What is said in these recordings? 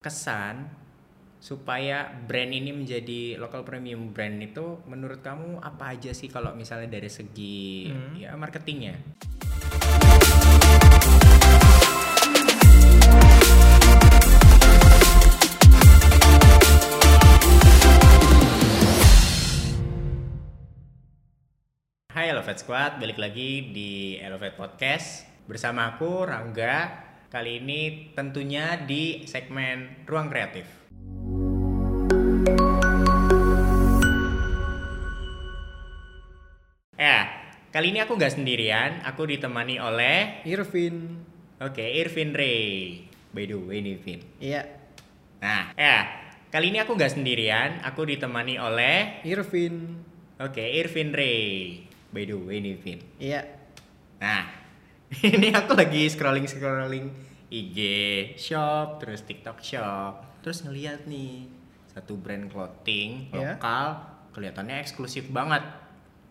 kesan supaya brand ini menjadi local premium brand itu menurut kamu apa aja sih kalau misalnya dari segi Hmm. ya marketingnya? Hai Elevate Squad, balik lagi di Elevate Podcast bersama aku Rangga. Kali ini tentunya di segmen Ruang Kreatif. Ya, kali ini aku nggak sendirian, aku ditemani oleh Irvin. Oke, Irvin Ray. By the way nih, Vin. Iya, Nah, ya, kali ini aku nggak sendirian, aku ditemani oleh Irvin. Oke, Irvin Ray. By the way nih, Vin. Iya. Nah, ini aku lagi scrolling-scrolling IG shop, terus TikTok shop, terus ngeliat nih satu brand clothing Iya. lokal, kelihatannya eksklusif banget.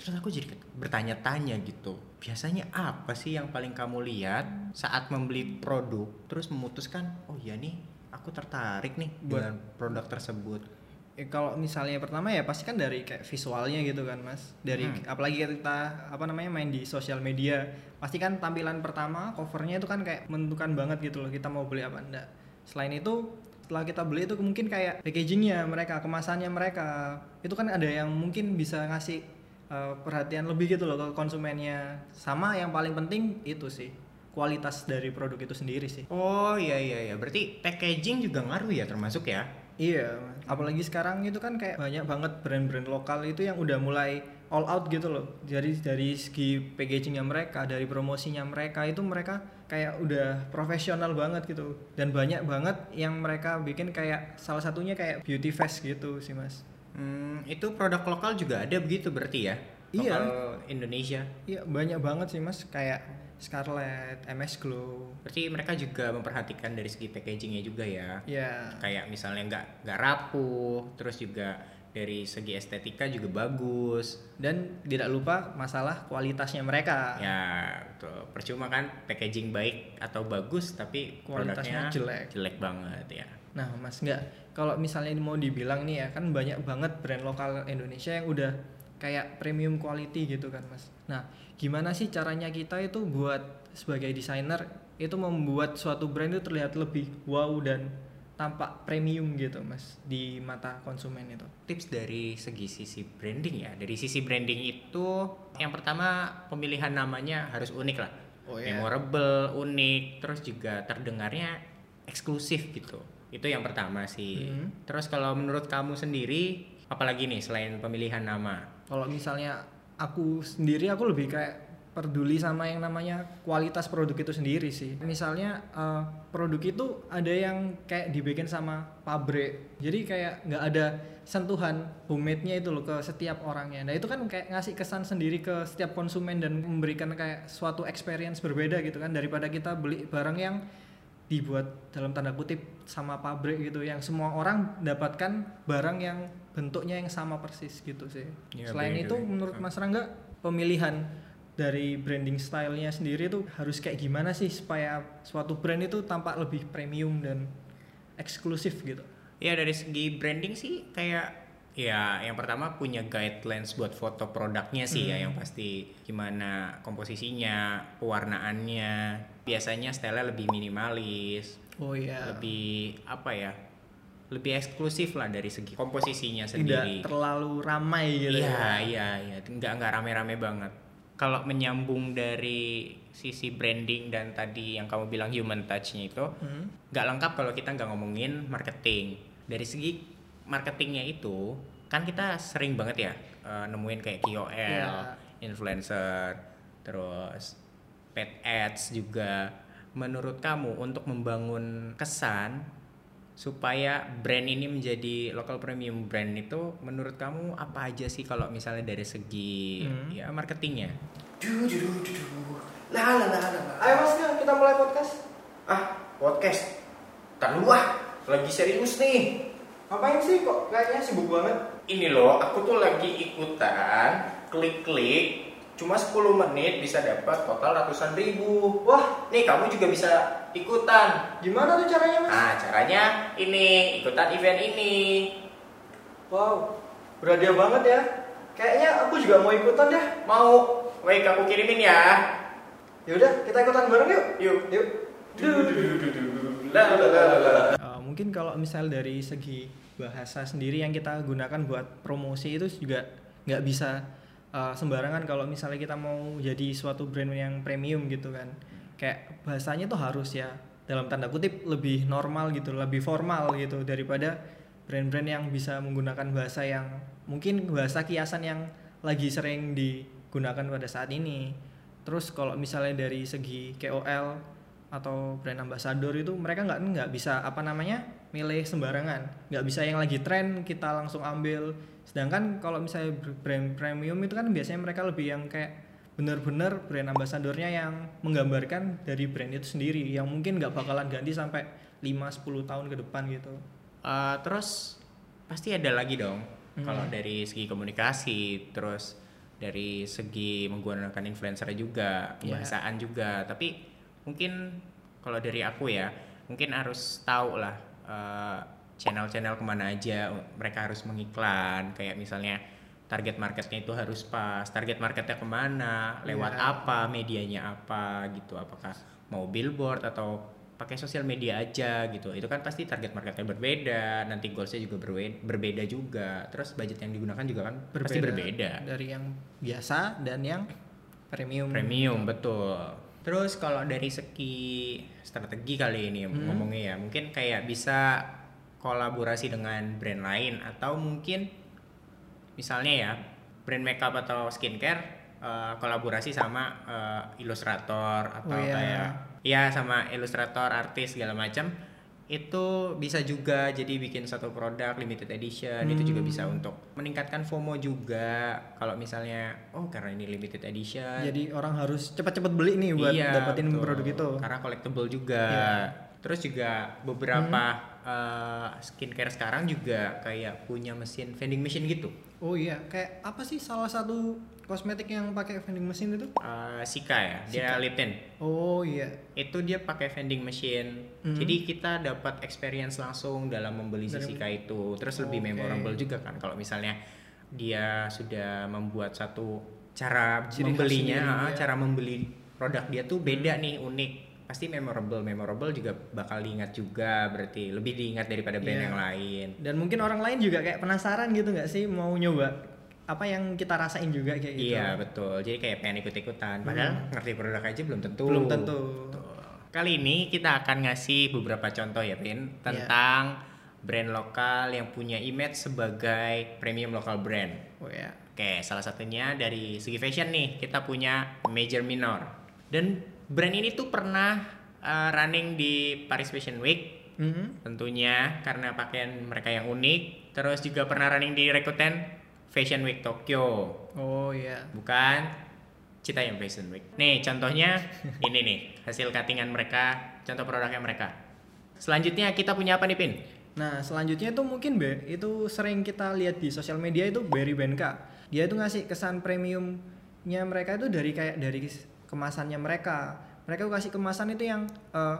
Terus aku jadi bertanya-tanya gitu, biasanya apa sih yang paling kamu lihat saat membeli produk, terus memutuskan, oh iya nih, aku tertarik nih Buat- dengan produk tersebut. Eh, kalau misalnya pertama ya pasti kan dari kayak visualnya gitu kan mas. Dari Hmm. apalagi kita apa namanya main di sosial media pasti kan tampilan pertama covernya itu kan kayak menentukan banget gitu loh kita mau beli apa enggak. Selain itu setelah kita beli itu mungkin kayak packagingnya mereka kemasannya mereka itu kan ada yang mungkin bisa ngasih eh, perhatian lebih gitu loh ke konsumennya. Sama yang paling penting itu sih kualitas dari produk itu sendiri sih. Oh iya iya iya, berarti packaging juga ngaruh ya termasuk ya? Iya, apalagi sekarang itu kan kayak banyak banget brand-brand lokal itu yang udah mulai all out gitu loh. Jadi dari segi packagingnya mereka, dari promosinya mereka itu mereka kayak udah profesional banget gitu. Dan banyak banget yang mereka bikin kayak salah satunya kayak beauty fest gitu sih mas. Hmm, itu produk lokal juga ada begitu berarti ya? Iya. Indonesia. Iya banyak banget sih mas kayak Scarlett, MS Glow. Berarti mereka juga memperhatikan dari segi packagingnya juga ya. Ya, Kayak misalnya nggak nggak rapuh, terus juga dari segi estetika juga bagus. dan tidak lupa masalah kualitasnya mereka. Ya betul. Percuma kan packaging baik atau bagus tapi Kualitasnya jelek. jelek banget ya. Nah, Mas, nggak kalau misalnya mau dibilang nih ya, kan banyak banget brand lokal Indonesia yang udah kayak premium quality gitu kan, Mas. Nah, gimana sih caranya kita itu buat sebagai desainer itu membuat suatu brand itu terlihat lebih wow dan tampak premium gitu, Mas, di mata konsumen itu. tips dari segi sisi branding ya. Dari sisi branding itu yang pertama pemilihan namanya harus unik lah. Oh, iya. Memorable, unik, terus juga terdengarnya eksklusif gitu. Itu yang pertama sih. Mhm. Terus kalau menurut kamu sendiri apalagi nih selain pemilihan nama? Kalau misalnya aku sendiri aku lebih kayak peduli sama yang namanya kualitas produk itu sendiri sih. Misalnya eh, produk itu ada yang kayak dibikin sama pabrik. Jadi kayak nggak ada sentuhan homemade-nya itu loh ke setiap orangnya. Nah, itu kan kayak ngasih kesan sendiri ke setiap konsumen dan memberikan kayak suatu experience berbeda gitu kan daripada kita beli barang yang dibuat dalam tanda kutip sama pabrik gitu yang semua orang dapatkan barang yang bentuknya yang sama persis gitu sih. Iya, Selain beda itu ya. menurut Mas Rangga pemilihan dari branding stylenya sendiri itu harus kayak gimana sih supaya suatu brand itu tampak lebih premium dan eksklusif gitu. Ya dari segi branding sih kayak ya yang pertama punya guidelines buat foto produknya sih ya yang pasti gimana komposisinya, pewarnaannya. Biasanya style lebih minimalis, Oh iya. lebih apa ya? Lebih eksklusif lah dari segi komposisinya Tidak sendiri. terlalu ramai gitu. Iya, ya. iya, iya. Nggak nggak rame-rame banget. Kalau menyambung dari sisi branding dan tadi yang kamu bilang human touch-nya itu, Hmm. nggak lengkap kalau kita nggak ngomongin marketing. Dari segi marketingnya itu, kan kita sering banget ya eh, nemuin kayak KOL, Iya. influencer, terus paid ads juga. Menurut kamu untuk membangun kesan supaya brand ini menjadi local premium brand itu, menurut kamu apa aja sih kalau misalnya dari segi Hmm. ya marketingnya? Duh, duh, duh, duh, lah, lah, lah, lah. Ayo Mas kita mulai podcast. Ah, podcast. Dulu ah, lagi serius nih. Ngapain sih kok kayaknya sibuk banget? Ini loh, aku tuh lagi ikutan klik-klik. Cuma 10 menit bisa dapat total ratusan ribu. Wah, Nih, kamu juga bisa ikutan. Gimana tuh caranya mas? Nah, caranya ini, ikutan event ini. Wow, berhadiah banget ya. Kayaknya aku juga mau ikutan deh. Mau? Wait, aku kirimin ya. Ya udah, kita ikutan bareng yuk. Yuk. Yuk. Uh, mungkin kalau misal dari segi bahasa sendiri yang kita gunakan buat promosi itu juga nggak bisa uh, sembarangan kalau misalnya kita mau jadi suatu brand yang premium gitu kan kayak bahasanya tuh harus ya dalam tanda kutip lebih normal gitu lebih formal gitu daripada brand-brand yang bisa menggunakan bahasa yang mungkin bahasa kiasan yang lagi sering digunakan pada saat ini. Terus kalau misalnya dari segi KOL atau brand ambassador itu mereka nggak nggak bisa apa namanya milih sembarangan. Nggak bisa yang lagi tren kita langsung ambil. Sedangkan kalau misalnya brand premium itu kan biasanya mereka lebih yang kayak bener-bener brand ambasadornya yang menggambarkan dari brand itu sendiri yang mungkin nggak bakalan ganti sampai 5-10 tahun ke depan gitu Eh, terus pasti ada lagi dong. Hmm. Kalau dari segi komunikasi, terus dari segi menggunakan influencer juga, Iya. bahasaan juga. Tapi mungkin kalau dari aku ya, mungkin harus tahu lah eh, channel-channel ke mana aja mereka harus mengiklan. Kayak misalnya target marketnya itu harus pas. Target marketnya ke mana, lewat Iya. apa, medianya apa? Gitu. Apakah mau billboard atau pakai sosial media aja gitu. Itu kan pasti target marketnya berbeda. Nanti goalsnya juga berwe- berbeda juga. Terus budget yang digunakan juga kan pasti berbeda dari yang biasa dan yang premium. Premium betul. Terus kalau dari segi strategi kali ini Hmm. ngomongnya ya mungkin kayak bisa kolaborasi dengan brand lain atau mungkin misalnya ya brand makeup atau skincare eh, kolaborasi sama eh, ilustrator atau Oh, iya. kayak ya sama ilustrator artis segala macam itu bisa juga jadi bikin satu produk limited edition itu juga Hmm. bisa untuk meningkatkan FOMO juga kalau misalnya oh karena ini limited edition jadi orang harus cepat-cepat beli nih buat Iya, dapetin betul. produk itu Karena collectible juga. Iya. Terus juga beberapa eh, skincare sekarang juga kayak punya mesin vending machine gitu. Oh iya kayak apa sih salah satu kosmetik yang pakai vending machine itu Eh, Sika ya, dia Sika. lip tint. oh iya Itu dia pakai vending machine. Mhm. Jadi kita dapat experience langsung dalam membeli si Sika itu. Terus lebih Oke. memorable juga kan kalau misalnya dia sudah membuat satu cara Ciri membelinya, ya. cara membeli produk dia tuh beda nih, unik. Pasti memorable, memorable juga bakal diingat juga berarti lebih diingat daripada brand Iya. yang lain. dan mungkin orang lain juga kayak penasaran gitu nggak sih mau nyoba apa yang kita rasain juga kayak gitu Iya betul. Jadi kayak pengen ikut-ikutan. Padahal ngerti produk aja belum tentu. belum tentu Betul. Kali ini kita akan ngasih beberapa contoh ya, Pin, tentang brand lokal yang punya image sebagai premium lokal brand. oh ya Oke, salah satunya dari segi fashion nih, kita punya Major Minor. Dan brand ini tuh pernah uh, running di Paris Fashion Week, Mhm. tentunya karena pakaian mereka yang unik. Terus juga pernah running di Rakuten Fashion Week Tokyo oh iya bukan Cita yang Fashion Week. Nih contohnya ini nih hasil cuttingan mereka, contoh produknya mereka. Selanjutnya kita punya apa nih Pin? Nah selanjutnya itu mungkin be itu sering kita lihat di sosial media itu Berry Benka. Dia itu ngasih kesan premiumnya mereka itu dari kayak dari kemasannya mereka. Mereka kasih kemasan itu yang eh,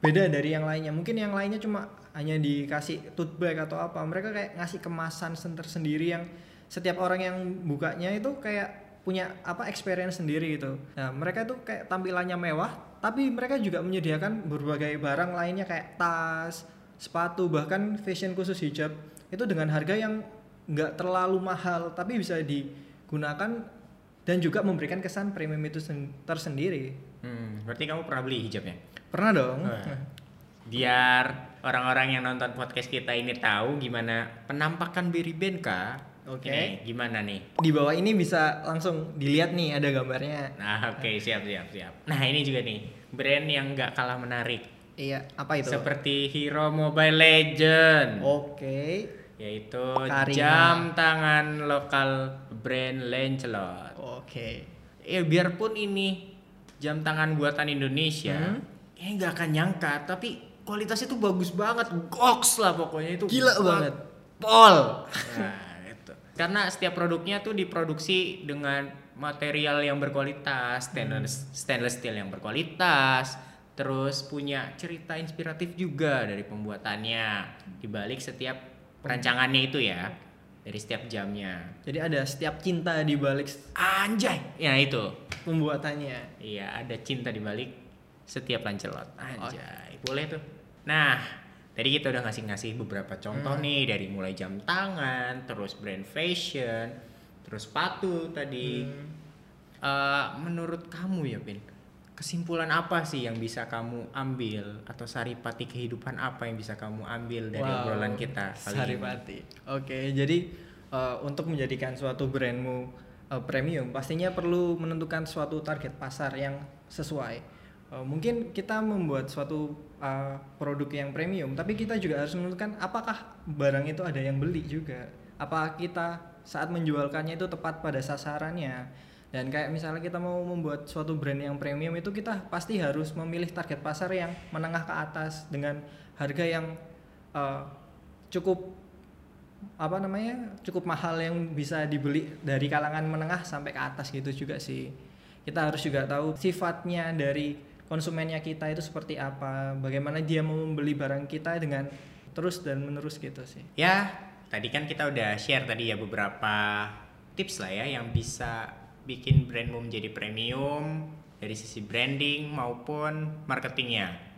beda dari yang lainnya. Mungkin yang lainnya cuma hanya dikasih tote bag atau apa. Mereka kayak ngasih kemasan sen- tersendiri yang setiap orang yang bukanya itu kayak punya apa experience sendiri gitu. Nah mereka itu kayak tampilannya mewah, tapi mereka juga menyediakan berbagai barang lainnya kayak tas, sepatu bahkan fashion khusus hijab itu dengan harga yang nggak terlalu mahal tapi bisa digunakan dan juga memberikan kesan premium itu sen- tersendiri Hmm, berarti kamu pernah beli hijabnya? pernah dong Oh, ya. Biar orang-orang yang nonton podcast kita ini tahu gimana penampakan Berry Benka. Oke. Ini gimana nih? di bawah ini bisa langsung dilihat nih ada gambarnya Nah, oke, siap siap siap. Nah, ini juga nih, brand yang nggak kalah menarik. iya apa itu Seperti Hero Mobile Legend. oke yaitu Karina. jam tangan lokal brand Lancelot. oke Ya biarpun ini jam tangan buatan Indonesia, Hmm. ya nggak akan nyangka, tapi kualitasnya tuh bagus banget, goks lah pokoknya itu. Gila banget. Pol. Nah, itu. Karena setiap produknya tuh diproduksi dengan material yang berkualitas, stainless, Hmm. stainless steel yang berkualitas, terus punya cerita inspiratif juga dari pembuatannya dibalik setiap rancangannya itu ya dari setiap jamnya. Jadi ada setiap cinta di balik anjay! Ya itu. pembuatannya. iya ada cinta dibalik setiap lancelot. Anjay. Boleh tuh. Nah tadi kita udah ngasih-ngasih beberapa contoh nih dari mulai jam tangan terus brand fashion terus sepatu tadi. Eh, menurut kamu ya Pin kesimpulan apa sih yang bisa kamu ambil atau saripati kehidupan apa yang bisa kamu ambil dari Wow, obrolan kita kali ini? Saripati. Oke, jadi eh, untuk menjadikan suatu brandmu eh, premium, pastinya perlu menentukan suatu target pasar yang sesuai. Eh, mungkin kita membuat suatu eh, produk yang premium, tapi kita juga harus menentukan apakah barang itu ada yang beli juga. Apa kita saat menjualkannya itu tepat pada sasarannya. Dan kayak misalnya kita mau membuat suatu brand yang premium itu kita pasti harus memilih target pasar yang menengah ke atas dengan harga yang eh, cukup apa namanya cukup mahal yang bisa dibeli dari kalangan menengah sampai ke atas gitu juga sih. Kita harus juga tahu sifatnya dari konsumennya kita itu seperti apa bagaimana dia mau membeli barang kita dengan terus dan menerus gitu sih. Ya, tadi kan kita udah share tadi ya beberapa tips lah ya yang bisa bikin brandmu menjadi premium dari sisi branding maupun marketingnya.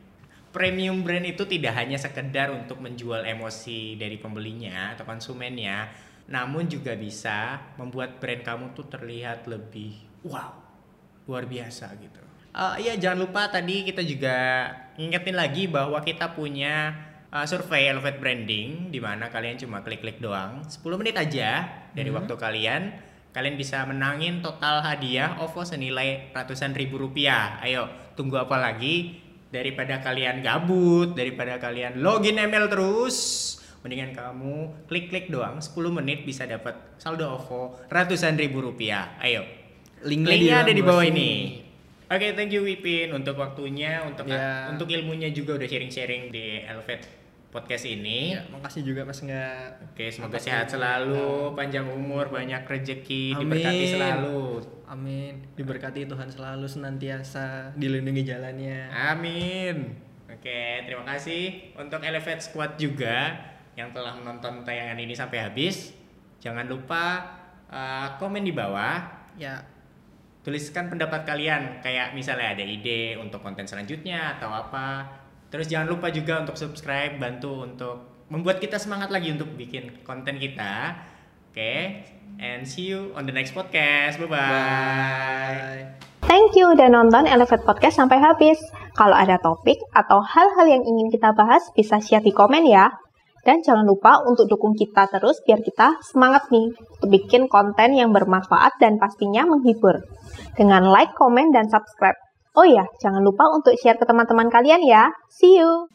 Premium brand itu tidak hanya sekedar untuk menjual emosi dari pembelinya atau konsumennya, namun juga bisa membuat brand kamu tuh terlihat lebih wow, luar biasa gitu. Eh, Iya jangan lupa tadi kita juga ingetin lagi bahwa kita punya uh, survei Elevate Branding di mana kalian cuma klik-klik doang 10 menit aja dari waktu kalian kalian bisa menangin total hadiah OVO senilai ratusan ribu rupiah. Ayo tunggu apa lagi? Daripada kalian gabut daripada kalian login email terus mendingan kamu klik-klik doang 10 menit bisa dapat saldo OVO ratusan ribu rupiah. Ayo. Linknya linknya ada di bawah ini. Oke, thank you Wipin untuk waktunya, untuk Ya. untuk ilmunya juga udah sharing-sharing di Elevate podcast ini. ya, makasih juga mas nggak Oke, semoga sehat selalu, panjang umur, banyak rezeki, Amin. diberkati selalu. amin diberkati Tuhan selalu senantiasa dilindungi jalannya Amin. Oke, terima kasih untuk Elevate Squad juga yang telah menonton tayangan ini sampai habis. Jangan lupa uh, komen di bawah ya tuliskan pendapat kalian kayak misalnya ada ide untuk konten selanjutnya atau apa terus jangan lupa juga untuk subscribe bantu untuk membuat kita semangat lagi untuk bikin konten kita oke and see you on the next podcast bye bye, bye Thank you udah nonton Elevate Podcast sampai habis. Kalau ada topik atau hal-hal yang ingin kita bahas, bisa share di komen ya. Dan jangan lupa untuk dukung kita terus biar kita semangat nih untuk bikin konten yang bermanfaat dan pastinya menghibur. Dengan like, komen, dan subscribe. Oh ya, jangan lupa untuk share ke teman-teman kalian ya. See you!